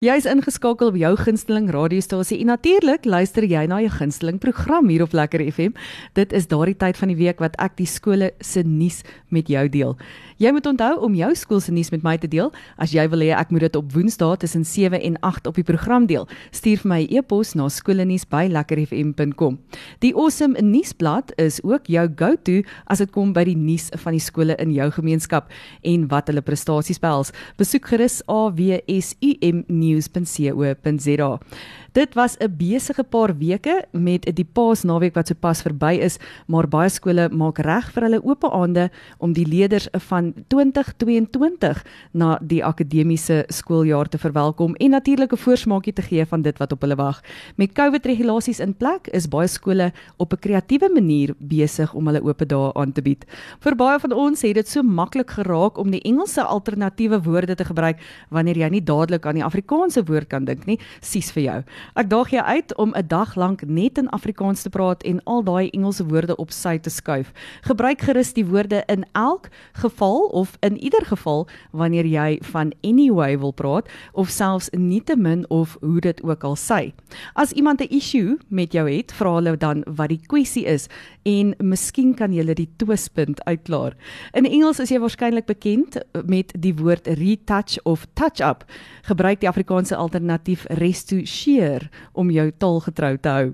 Jy is ingeskakel op jou gunsteling radiostasie en natuurlik luister jy na jou gunsteling program hier op Lekker FM. Dit is daardie tyd van die week wat ek die skole se nuus met jou deel. Jy moet onthou om jou skool se nuus met my te deel. As jy wil hê ek moet dit op Woensdae tussen 7 en 8 op die program deel, stuur vir my 'n e-pos na skoolnuus@lekkerfm.com. Die Awesome nuusblad is ook jou go-to as dit kom by die nuus van die skole in jou gemeenskap en wat hulle prestasies behels. Besoek gerus AWSUM news.co.za. Dit was 'n besige paar weke met die Paasnaweek wat sopas verby is, maar baie skole maak reg vir hulle oop aande om die leerders van 2022 na die akademiese skooljaar te verwelkom en natuurlik 'n voorsmaakie te gee van dit wat op hulle wag. Met COVID-regulasies in plek is baie skole op 'n kreatiewe manier besig om hulle oop dae aan te bied. Vir baie van ons het dit so maklik geraak om die Engelse alternatiewe woorde te gebruik wanneer jy nie dadelik aan die Afrikaanse woord kan dink nie. Sies vir jou. Ek daag jou uit om 'n dag lank net in Afrikaans te praat en al daai Engelse woorde op sy te skuif. Gebruik gerus die woorde in elk geval of in ieder geval wanneer jy van anyway wil praat of selfs nietemin of hoe dit ook al sê. As iemand 'n issue met jou het, vra hulle dan wat die kwessie is en miskien kan jy die twispunt uitklaar. In Engels is jy waarskynlik bekend met die woord retouch of touch up. Gebruik die Afrikaanse alternatief restucheer leer om jou taal getrou te hou.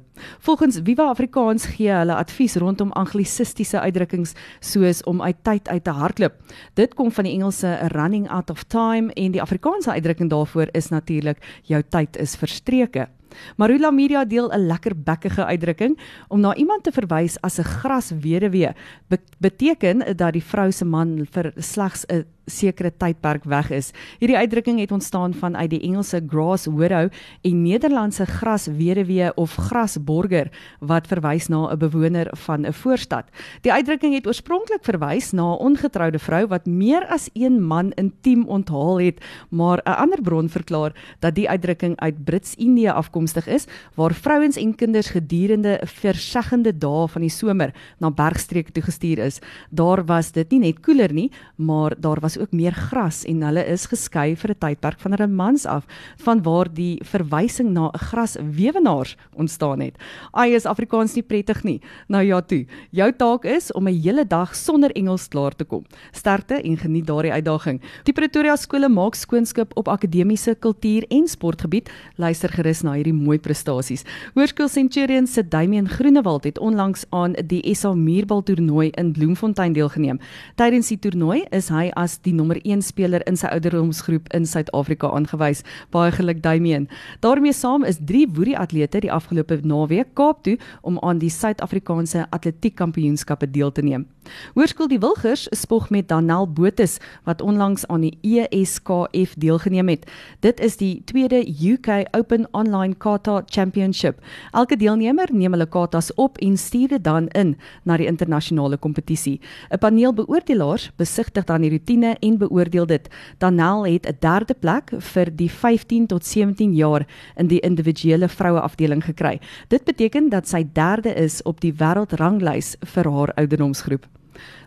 Volgens Viva Afrikaans gee hulle advies rondom anglisistiese uitdrukkings soos om uit tyd uit te hardloop. Dit kom van die Engelse running out of time en die Afrikaanse uitdrukking daarvoor is natuurlik jou tyd is verstreke. Marula Media deel 'n lekker bekkige uitdrukking om na iemand te verwys as 'n grasweduwee be beteken dat die vrou se man vir slegs 'n sekere tydperk weg is. Hierdie uitdrukking het ontstaan vanuit die Engelse grass widow en Nederlandse grasweduwee of grasborger wat verwys na 'n bewoner van 'n voorstad. Die uitdrukking het oorspronklik verwys na 'n ongetroude vrou wat meer as een man intiem onthaal het, maar 'n ander bron verklaar dat die uitdrukking uit Brits-Indië afkomstig is waar vrouens en kinders gedurende verseggende dae van die somer na bergstreke toe gestuur is. Daar was dit nie net koeler nie, maar daar was ook meer gras en hulle is geskei vir 'n tydperk van hulle mans af vanwaar die verwysing na 'n graswewenaars ontstaan het. Ai is Afrikaans nie prettig nie. Nou ja toe. Jou taak is om 'n hele dag sonder Engels klaar te kom. Sterkte en geniet daardie uitdaging. Die Pretoria skole maak skoonskip op akademiese kultuur en sportgebied. Luister gerus na hierdie mooi prestasies. Hoërskool Centurion se Damian Groenewald het onlangs aan die SA Muurbal toernooi in Bloemfontein deelgeneem. Tydens die toernooi is hy as die nommer 1 speler in sy ouderdomsgroep in Suid-Afrika aangewys. Baie geluk Damian. daarmee saam is 3 woerie atlete die afgelope naweek Kaap toe om aan die Suid-Afrikaanse Atletiek Kampioenskappe deel te neem. Hoërskool Die Wilgers spog met Danel Botus wat onlangs aan die ESKF deelgeneem het. Dit is die tweede UK Open Online Kata Championship. Elke deelnemer neem hulle katas op en stuur dit dan in na die internasionale kompetisie. 'n Paneel beoordelaars besigtig dan die roetine en beoordeel dit. Danel het 'n derde plek vir die 15 tot 17 jaar in die individuele vroue afdeling gekry. Dit beteken dat sy derde is op die wêreldranglys vir haar ouderdomsgroep.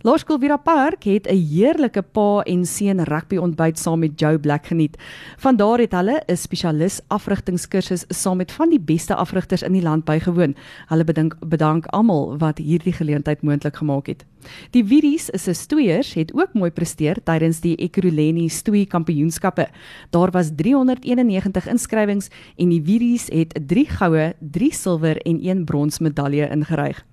Laerskool Vira Park het 'n heerlike pa en seun rugby ontbyt saam met Joe Black geniet. Vandaar het hulle 'n spesialis afrigtingskursus saam met van die beste afrigters in die land bygewoon. Hulle bedank bedank almal wat hierdie geleentheid moontlik gemaak het. Die Viries se stoeiers het ook mooi presteer tydens die Ekurhuleni Stoei Kampioenskappe. Daar was 391 inskrywings en die Viries het 3 goue, 3 silwer en 1 brons medalje ingeryg.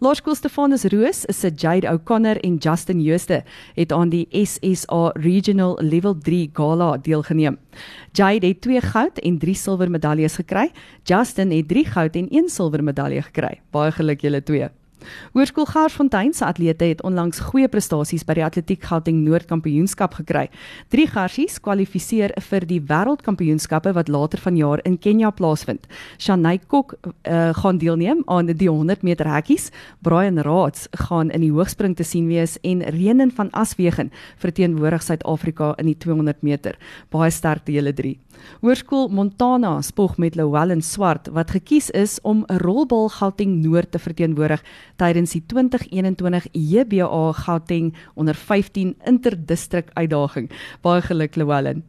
Laerskool Stefanus Roos, se Jade O'Connor en Justin Jooste het aan die SSA Regional Level 3 Gala deelgeneem. Jade het 2 goud en 3 silwer medaljes gekry. Justin het 3 goud en 1 silwer medalje gekry. Baie geluk julle twee. Hoërskool Garsfontein se atlete het onlangs goeie prestasies by die Atletiek Gauteng Noord Kampioenskap gekry. Drie garsies kwalifiseer vir die Wêreldkampioenskappe wat later vanjaar in Kenja plaasvind. Shanay Kok uh, gaan deelneem aan die 100 meter hekkies. Brian Raads gaan in die hoogspring te sien wees en Renen van Aswegen verteenwoordig Suid-Afrika in die 200 meter. Baie sterkte julle drie. Hoërskool Montana spog met Lowell en Swart wat gekies is om 'n rolbal Gauteng Noord te verteenwoordig tydens die 2021 JBA Gauteng onder 15 interdistrik uitdaging. Baie geluk Lowell.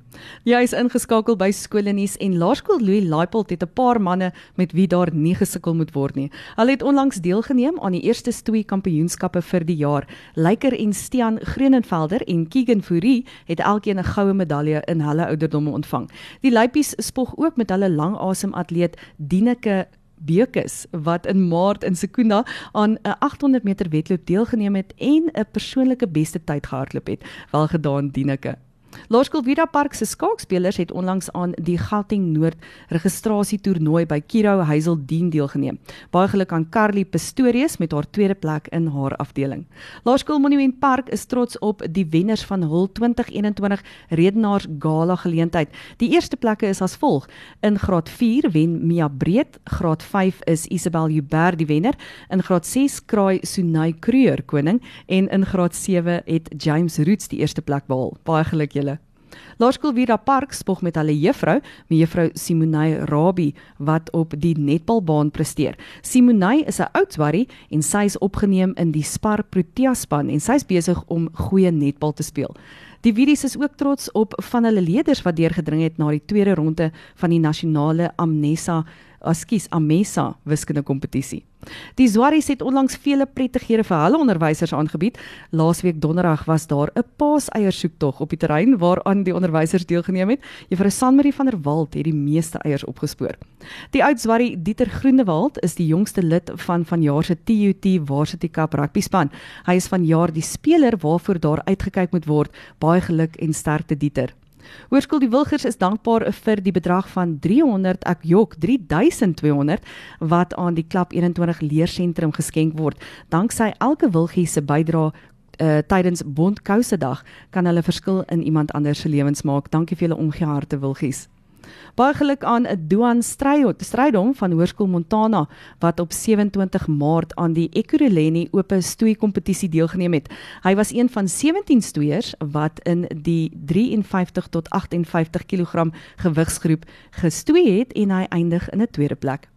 Jy is ingeskakel by Skoolnuus en Laerskool Louis Laipold het 'n paar manne met wie daar nie gesukkel moet word nie. Hulle het onlangs deelgeneem aan die eerste stoei kampioenskappe vir die jaar. Leiker en Stian Groenenvelder en Keegan Fourie het elkeen 'n goue medalje in hulle ouderdomme ontvang. Die Luipies spog ook met hulle langasem atleet Dieneke Bekus wat in Maart in Sekunda aan 'n 800 meter wedloop deelgeneem het en 'n persoonlike beste tyd gehardloop het. Wel gedaan Dieneke. Laerskool Vida Park se skaakspelers het onlangs aan die Gauteng Noord registrasietoernooi by Kiro Hazeldien deelgeneem. Baie geluk aan Carly Pistorius met haar tweede plek in haar afdeling. Laerskool Monument Park is trots op die wenners van hul 2021 Redenaars Gala geleentheid. Die eerste plekke is as volg: in graad 4 wen Mia Breed, graad 5 is Isabel Huber die wenner, in graad 6 kraai Sunay Kreur koning en in graad 7 het James Roots die eerste plek behaal. Baie geluk julle. Laerskool Vida Park spog met hulle juffrou, mevrou Simonay Rabie wat op die netbalbaan presteer. Simonay is 'n oudswarrie en sy is opgeneem in die Spar Protea span en sy's besig om goeie netbal te speel. Die Wiedis is ook trots op van hulle leerders wat deurgedring het na die tweede ronde van die nasionale Amnesa askies Amesa wiskunde kompetisie. Die Zwaries het onlangs vele prettighede vir hulle onderwysers aangebied. Laasweek donderdag was daar 'n paaseiersoektog op die terrein waaraan die onderwysers deelgeneem het. Juffrou Sanmarie van der Walt het die meeste eiers opgespoor. Die oud Zwarie Dieter Groenewald is die jongste lid van vanjaar se TUT Varsity Cup rugby span. Hy is vanjaar die speler waarvoor daar uitgekyk moet word. Baie geluk en sterkte Dieter. Hoërskool Die Wilgers is dankbaar vir die bedrag van 300 ek jok 3200 wat aan die Klap 21 leersentrum geskenk word. Danksy elke wilgie se bydrae uh, tydens Bondkouse dag kan hulle verskil in iemand anders se lewens maak. Dankie vir julle omgee harte wilgies. Baie geluk aan Duan Strydom van Hoërskool Montana wat op 27 Maart aan die Ekurhuleni Ope Stoei kompetisie deelgeneem het. Hy was een van 17 stoeiers wat in die 53 tot 58 kg gewigsgroep gestoei het en hy eindig in 'n tweede plek.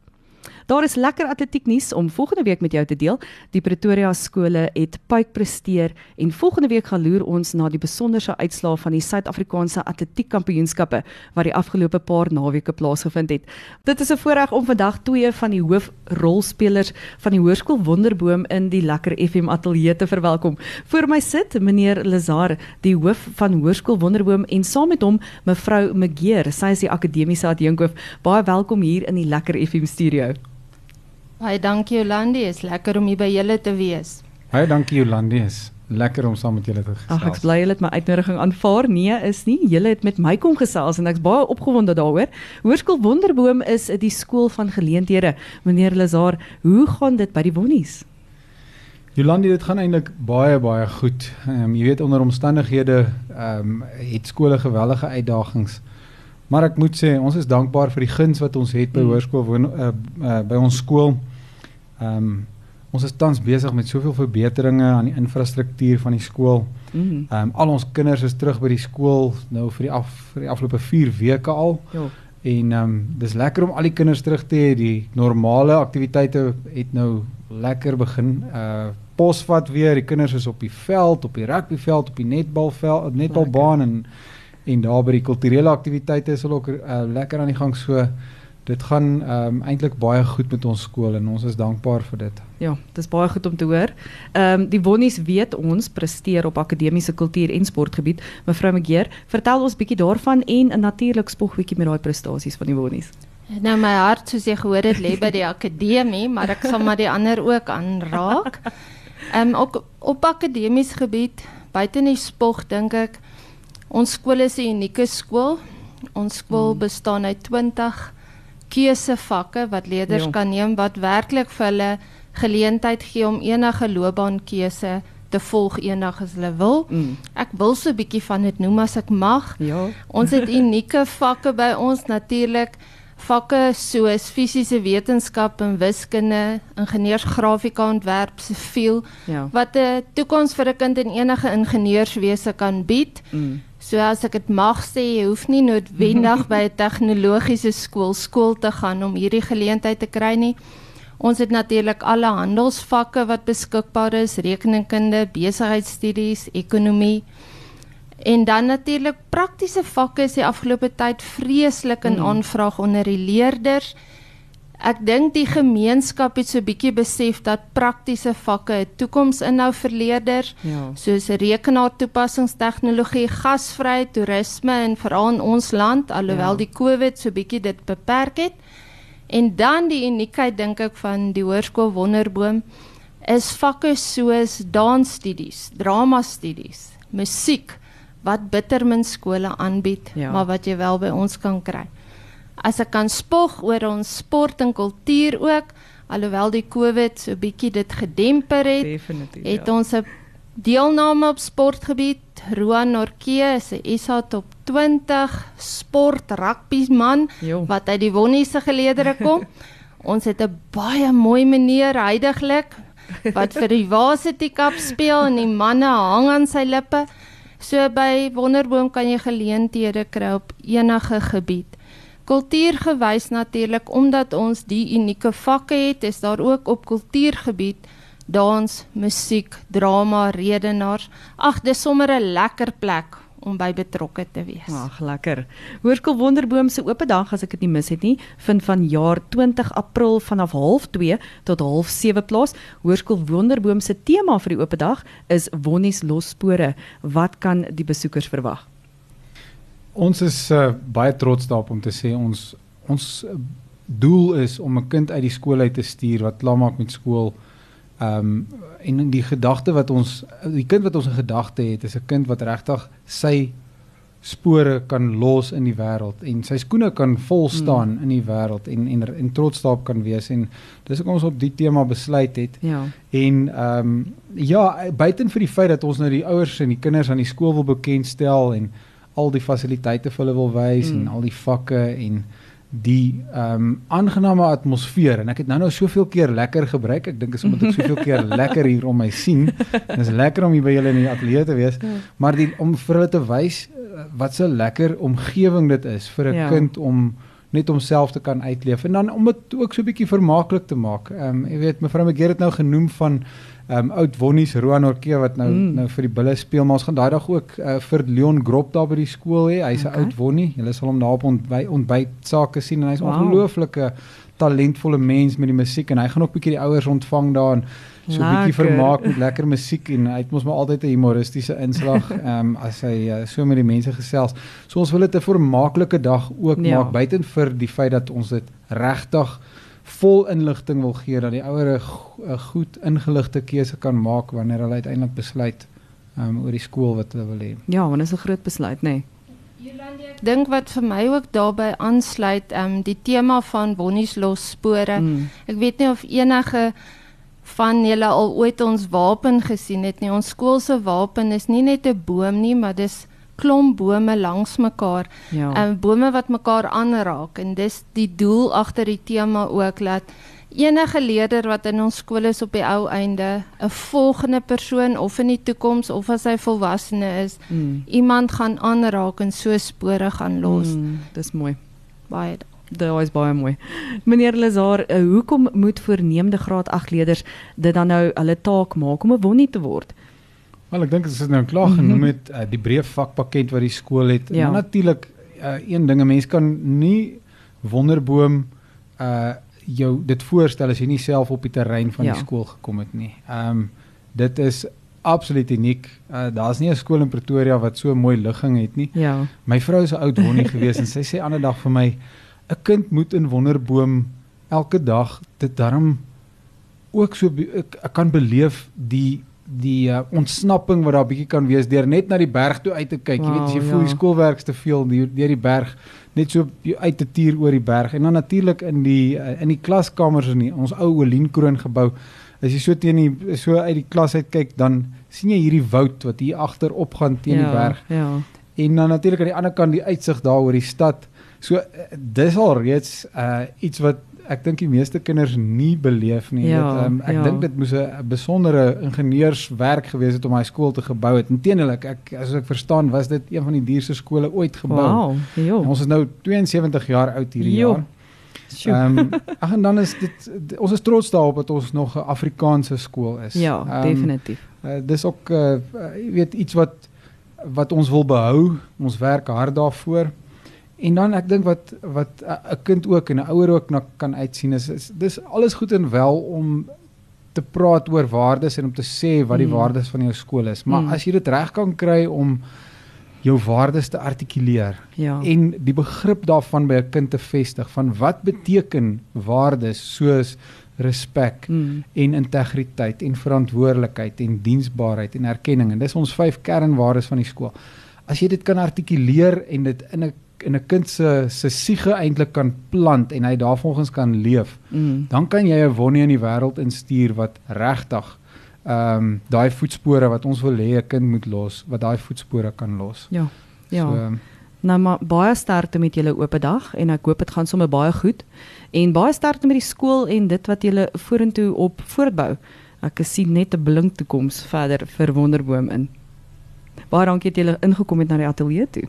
Daar is lekker atletiek nuus om volgende week met jou te deel. Die Pretoria skole het puik presteer en volgende week gaan loer ons na die besonderse uitslae van die Suid-Afrikaanse Atletiek Kampioenskappe wat die afgelope paar naweke plaasgevind het. Dit is 'n voorreg om vandag twee van die hoofrolspelers van die Hoërskool Wonderboom in die Lekker FM ateljee te verwelkom. Voor my sit meneer Lazar, die hoof van Hoërskool Wonderboom en saam met hom mevrou Megeer, sy is die akademiese adjunkhoof. Baie welkom hier in die Lekker FM studio. Baie dankie Jolandi, is lekker om hier by julle te wees. Baie dankie Jolandi, is lekker om saam met julle te gesels. Ag, ek bly julle het my uitnodiging aanvaar. Nee, is nie. Julle het met my kom gesels en ek's baie opgewonde daaroor. Hoërskool Wonderboom is die skool van geleenthede. Meneer Lazar, hoe gaan dit by die Wonnies? Jolandi, dit gaan eintlik baie baie goed. Ehm um, jy weet onder omstandighede ehm um, het skole geweldige uitdagings. Maar ek moet sê ons is dankbaar vir die guns wat ons het by mm. hoërskool uh, uh, by ons skool. Ehm um, ons is tans besig met soveel verbeteringe aan die infrastruktuur van die skool. Mm. Ehm um, al ons kinders is terug by die skool nou vir die af vir die afgelope 4 weke al. Ja. En ehm um, dis lekker om al die kinders terug te hê. Die normale aktiwiteite het nou lekker begin uh posvat weer. Die kinders is op die veld, op die rugbyveld, op die netbalveld, netbalbaan en en daar by die kulturele aktiwiteite is hulle ook uh, lekker aan die gang so dit gaan um, eintlik baie goed met ons skool en ons is dankbaar vir dit. Ja, dit is baie goed om te hoor. Ehm um, die Wonnies weet ons presteer op akademiese kultuur en sportgebied. Mevrou Megeer, vertel ons bietjie daarvan en natuurlik spog bietjie met daai prestasies van die Wonnies. Nou my hart soos jy gehoor het lê by die akademie, maar ek sal maar die ander ook aanraak. Ehm um, ook op akademiese gebied, buite in die spog dink ek Ons skool is 'n unieke skool. Ons skool hmm. bestaan uit 20 keusevakke wat leerders jo. kan neem wat werklik vir hulle geleentheid gee om enige loopbaankeuse te volg eendag as hulle wil. Mm. Ek wil so 'n bietjie van dit noem as ek mag. Ja. Ons het unieke vakke by ons natuurlik vakke soos fisiese wetenskap en wiskunde, ingenieursgrafika ontwerp, siviel ja. wat 'n toekoms vir 'n kind in enige ingenieurswese kan bied. Mm. So as ek dit mag sê, jy hoef nie noodwendig by 'n tegnologiese skool skool te gaan om hierdie geleentheid te kry nie. Ons het natuurlik alle handelsvakke wat beskikbaar is, rekeningkunde, besigheidsstudies, ekonomie. En dan natuurlik praktiese vakke is die afgelope tyd vreeslik in Mm. aanvraag onder die leerders. Ek dink die gemeenskap het so bietjie besef dat praktiese vakke 'n toekoms inhou vir leerders Ja. soos rekenaartoepassingstegnologie, gasvryheid, toerisme en veral in ons land alhoewel Ja. die COVID so bietjie dit beperk het. En dan die uniekheid dink ek van die Hoërskool Wonderboom is vakke soos dansstudies, dramastudies, musiek wat bitter min skole aanbied, Ja. maar wat jy wel by ons kan kry. As ek kan spog oor ons sport en kultuur ook, alhoewel die COVID so bietjie dit gedemper het, Definitief. het ja. ons 'n deelname op sportgebied. Roan Norke is 'n SA top 20 sport rugby man Jo. wat uit die Wonnie se geleedere kom. ons het 'n baie mooi meneer heidaglik wat vir die Varsity Cup speel en die manne hang aan sy lippe. So by Wonderboom kan jy geleenthede kry op enige gebied. Kultuurgewys natuurlik omdat ons die unieke vakke het, is daar ook op kultuurgebied dans, musiek, drama, redenaars. Ag, dis sommer 'n lekker plek om by betrokke te wees. Ag, lekker. Hoërskool Wonderboom se oop dag as ek dit nie mis het nie, vind van jaar 20 April vanaf 0.30 tot 0.7 plaas. Hoërskool Wonderboom se tema vir die oop dag is Wonnies los spore. Wat kan die besoekers verwag? Ons is uh, baie trots daarop om te sê ons ons uh, doel is om 'n kind uit die skool uit te stuur wat klaar maak met skool. Um en die gedagte wat ons die kind wat ons in gedagte het is 'n kind wat regtig sy spore kan los in die wêreld en sy skoene kan vol staan mm. in die wêreld en en en trots daarop kan wees en dis hoekom ons op die tema besluit het. Ja. En ehm um, ja, buiten vir die feit dat ons nou die ouers en die kinders aan die skool wil bekendstel en al die fasiliteite vir hulle wil wys Mm. en al die vakke en die ehm um, aangename atmosfeer en ek het nou nou soveel keer lekker gebruik. Ek dink is omdat ek soveel keer lekker hier om my sien. Dit is lekker om hier by julle in die ateljee te wees. Ja. Maar die om vir hulle te wys eh, wat so lekker omgewing dit is vir 'n ja. kind om net homself te kan uitleef en dan om dit ook so 'n bietjie vermaaklik te maak. Ehm um, jy weet mevrou McGee het nou genoem van ehm um, oud Wonnies Roan Orke wat nou Mm. nou vir die bulle speel, maar ons gaan daai dag ook uh, vir Leon Grop daar by die skool hê. Hy's 'n Okay. oud Wonnie. Julle sal hom daar op ontby ontbyt sake sien en hy's 'n wow. ongelooflike talentvolle mens met die musiek en hy gaan ook 'n bietjie die ouers ontvang daar en so 'n bietjie Lekker. vermaak met lekker musiek en hy het mos maar altyd 'n humoristiese inslag ehm um, as hy uh, so met die mense gesels. So ons wil dit 'n vermaaklike dag ook Ja. maak buiten vir die feit dat ons dit regtig vol inligting wil gee dat die ouers 'n goed ingeligte keuse kan maak wanneer hulle uiteindelik besluit ehm um, oor die skool wat hulle wil hê. Ja, want dit is 'n groot besluit, nê. Nee. Ek dink wat vir my ook daarbey aansluit, ehm um, die tema van Wonnies los spore. Mm. Ek weet nie of enige van julle al ooit ons wapen gesien het nie. Ons skool se wapen is nie net 'n boom nie, maar dis klomp bome langs mekaar. Ja. Um, bome wat mekaar aanraak en dis die doel agter die tema ook dat enige leerder wat in ons skool is op die ou einde 'n volgende persoon of in die toekoms of as hy volwassene is, Mm. iemand gaan aanraak en so spore gaan los. Mm. Mm, dis mooi. Baie Dit is baie mooi. Meneer Lazar, uh, hoekom moet voornemende graad 8 leerders dit dan nou hulle taak maak om 'n wonnie te word? Wel ek dink dit nou klaar genoem het uh, die breë vakpakket wat die skool het. Ja. Ja. Natuurlik uh, een ding 'n mens kan nie wonderboom uh jou dit voorstel as jy nie self op die terrein van ja. die skool gekom het nie. Ehm um, dit is absoluut uniek. Uh, Daar's nie 'n skool in Pretoria wat so mooi ligging het nie. Ja. My vrou is 'n oud wonnie gewees en sy sê ander dag vir my 'n kind moet in wonderboom elke dag dit darm ook so ek, ek kan beleef die die uh, ontsnapping wat daar bietjie kan wees deur net na die berg toe uit te kyk. Jy weet as jy Wow, voel ja. die skoolwerk te veel deur deur die berg net so uit te tuur oor die berg en dan natuurlik in die uh, in die klaskamers in die, ons ou Olienkroon gebou as jy so teen die so uit die klas uit kyk dan sien jy hierdie woud wat hier agter opgaan teen ja, die berg Ja. en dan natuurlik aan die ander kant die uitsig daar oor die stad. So eh, dis al reeds uh iets wat ek dink die meeste kinders nie beleef nie. Ja, dit, um, ek ja. dink dit moes 'n besondere ingenieurswerk gewees het om hy skool te gebou het. Inteendeel ek, ek as ek verstaan was dit een van die duurste skole ooit gebou. Wow. Ons is nou 72 jaar oud hierdie Jo. jaar. Ehm um, ag en dan is dit ons is trots daarop dat ons nog 'n Afrikaanse skool is. ja, Ehm, definitief. Uh, dis ook uh, jy weet iets wat wat ons wil behou. Ons werk hard daarvoor. En dan ek dink wat wat 'n kind ook en 'n ouer ook na kan uitsien is, is dis alles goed en wel om te praat oor waardes en om te sê wat die mm. waardes van jou skool is. Maar mm. as jy dit reg kan kry om jou waardes te artikuleer ja. en die begrip daarvan by 'n kind te vestig van wat beteken waardes soos respek mm. en integriteit en verantwoordelikheid en diensbaarheid en erkenning en dis ons vyf kernwaardes van die skool. As jy dit kan artikuleer en dit in 'n in 'n kind se se siege eintlik kan plant en hy daarvolgens kan leef, mm. dan kan jy 'n wonnie in die wêreld instuur wat regtig ehm um, daai voetspore wat ons wil hê 'n kind moet los, wat daai voetspore kan los. Ja. Ja. So, nou maar baie sterkte met julle oop dag en ek hoop dit gaan sommer baie goed. En baie sterkte met die skool en dit wat julle vorentoe op voortbou. Ek sien net 'n blink toekoms verder vir Wonderboom in. Baie dankie dat julle ingekom het na die ateljee toe.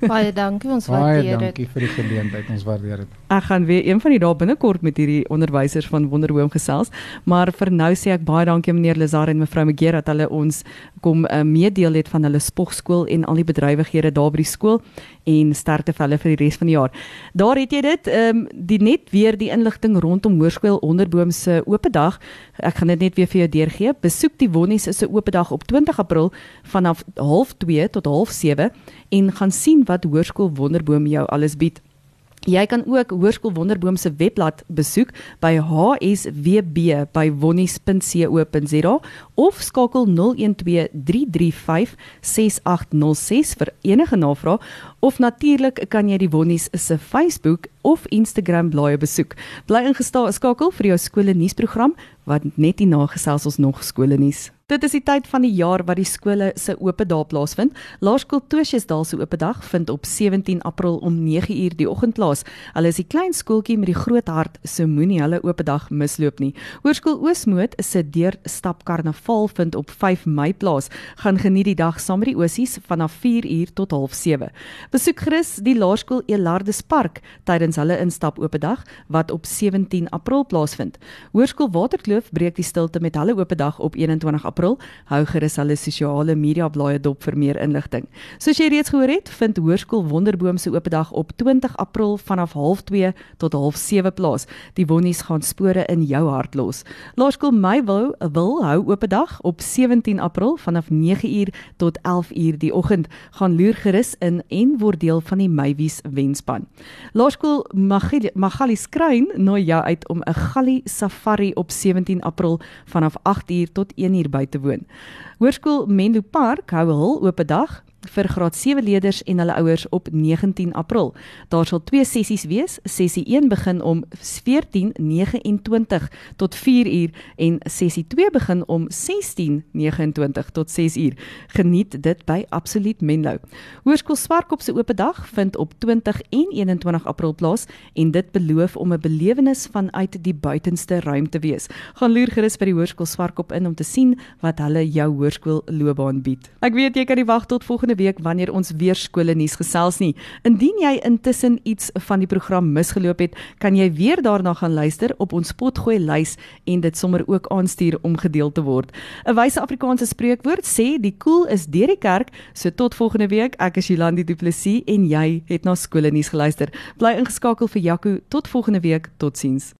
Baie dankie, ons waardeer dit. Baie dankie vir die geleentheid, ons waardeer dit. Ek gaan weer een van die dae binnekort met hierdie onderwysers van Wonderboom gesels, maar vir nou sê ek baie dankie meneer Lazar en mevrou Megera dat hulle ons kom uh, meedeel het van hulle spogskool en al die bedrywighede daar by die skool en sterkte vir hulle vir die res van die jaar. Daar het jy dit, ehm um, die net weer die inligting rondom Hoërskool Onderboom se oop dag. Ek gaan dit net weer vir jou deurgee. Besoek die Wonnies se oop dag op 20 April vanaf 0.30 tot 0.7 en gaan sien wat Hoërskool Wonderboom jou alles bied. Jy kan ook Hoërskool Wonderboom se webblad besoek by hswb@wonnies.co.za of skakel 0123356806 vir enige navrae of natuurlik kan jy die Wonnies se Facebook of Instagram blaaie besoek. Bly ingeskakel vir jou skole nuusprogram wat net hierna gesels ons nog skole nuus. Dit is die tyd van die jaar wat die skole se oop dae plaasvind. Laerskool Tosjesdal se oop dag vind op 17 April om 9uur die oggend plaas. Hulle is die klein skooltjie met die groot hart, so moenie hulle oop dag misloop nie. Hoërskool Oosmoed se deurstap karnaval vind op 5 Mei plaas. Gaan geniet die dag saam met die ossies vanaf 4uur tot 07:30. Besoek gerus die Laerskool Elardus Park tydens hulle instap oop dag wat op 17 April plaasvind. Hoërskool Waterkloof breek die stilte met hulle oop dag op 21 April April. Hou gerus hulle sosiale media blaaie dop vir meer inligting. Soos jy reeds gehoor het, vind Hoërskool Wonderboom se oop dag op 20 April vanaf 0.30 tot 0.7 plaas. Die wonnies gaan spore in jou hart los. Laerskool Meywou wil hou oop dag op 17 April vanaf 9uur tot 11uur die oggend. Gaan loer gerus in en word deel van die Meywies wenspan. Laerskool Magali Skrein nooi jou uit om 'n Galli Safari op 17 April vanaf 8uur tot 1uur by te woon. Hoërskool Menlo Park hou hul oop dag vir graad 7 leerders en hulle ouers op 19 April. Daar sal twee sessies wees. Sessie 1 begin om 14:29 tot 4uur en sessie 2 begin om 16:29 tot 6uur. Geniet dit by Absoluut Menlo. Hoërskool Swartkop se oop dag vind op 20 en 21 April plaas en dit beloof om 'n belewenis vanuit die buitenste ruimte wees. Gaan loer gerus by die Hoërskool Swartkop in om te sien wat hulle jou hoërskool loopbaan bied. Ek weet jy kan nie wag tot volgende week wanneer ons weer skole nuus gesels nie. Indien jy intussen iets van die program misgeloop het, kan jy weer daarna gaan luister op ons potgooi lys en dit sommer ook aanstuur om gedeel te word. 'n Wyse Afrikaanse spreekwoord sê die koel is deur die kerk, so tot volgende week. Ek is Jolandi Du Plessis en jy het na skole nuus geluister. Bly ingeskakel vir Jaco tot volgende week. Totsiens.